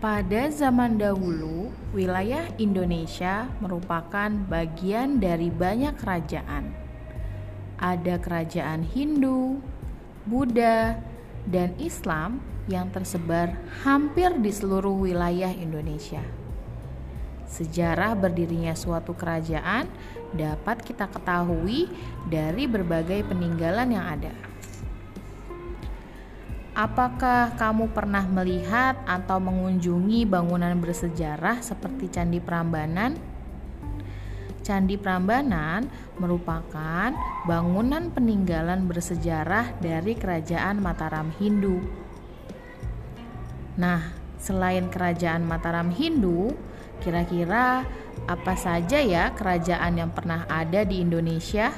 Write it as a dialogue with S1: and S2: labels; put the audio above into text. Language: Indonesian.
S1: Pada zaman dahulu, wilayah Indonesia merupakan bagian dari banyak kerajaan. Ada kerajaan Hindu, Buddha, dan Islam yang tersebar hampir di seluruh wilayah Indonesia. Sejarah berdirinya suatu kerajaan dapat kita ketahui dari berbagai peninggalan yang ada. Apakah kamu pernah melihat atau mengunjungi bangunan bersejarah seperti Candi Prambanan? Candi Prambanan merupakan bangunan peninggalan bersejarah dari Kerajaan Mataram Hindu. Nah, selain Kerajaan Mataram Hindu, kira-kira apa saja ya kerajaan yang pernah ada di Indonesia?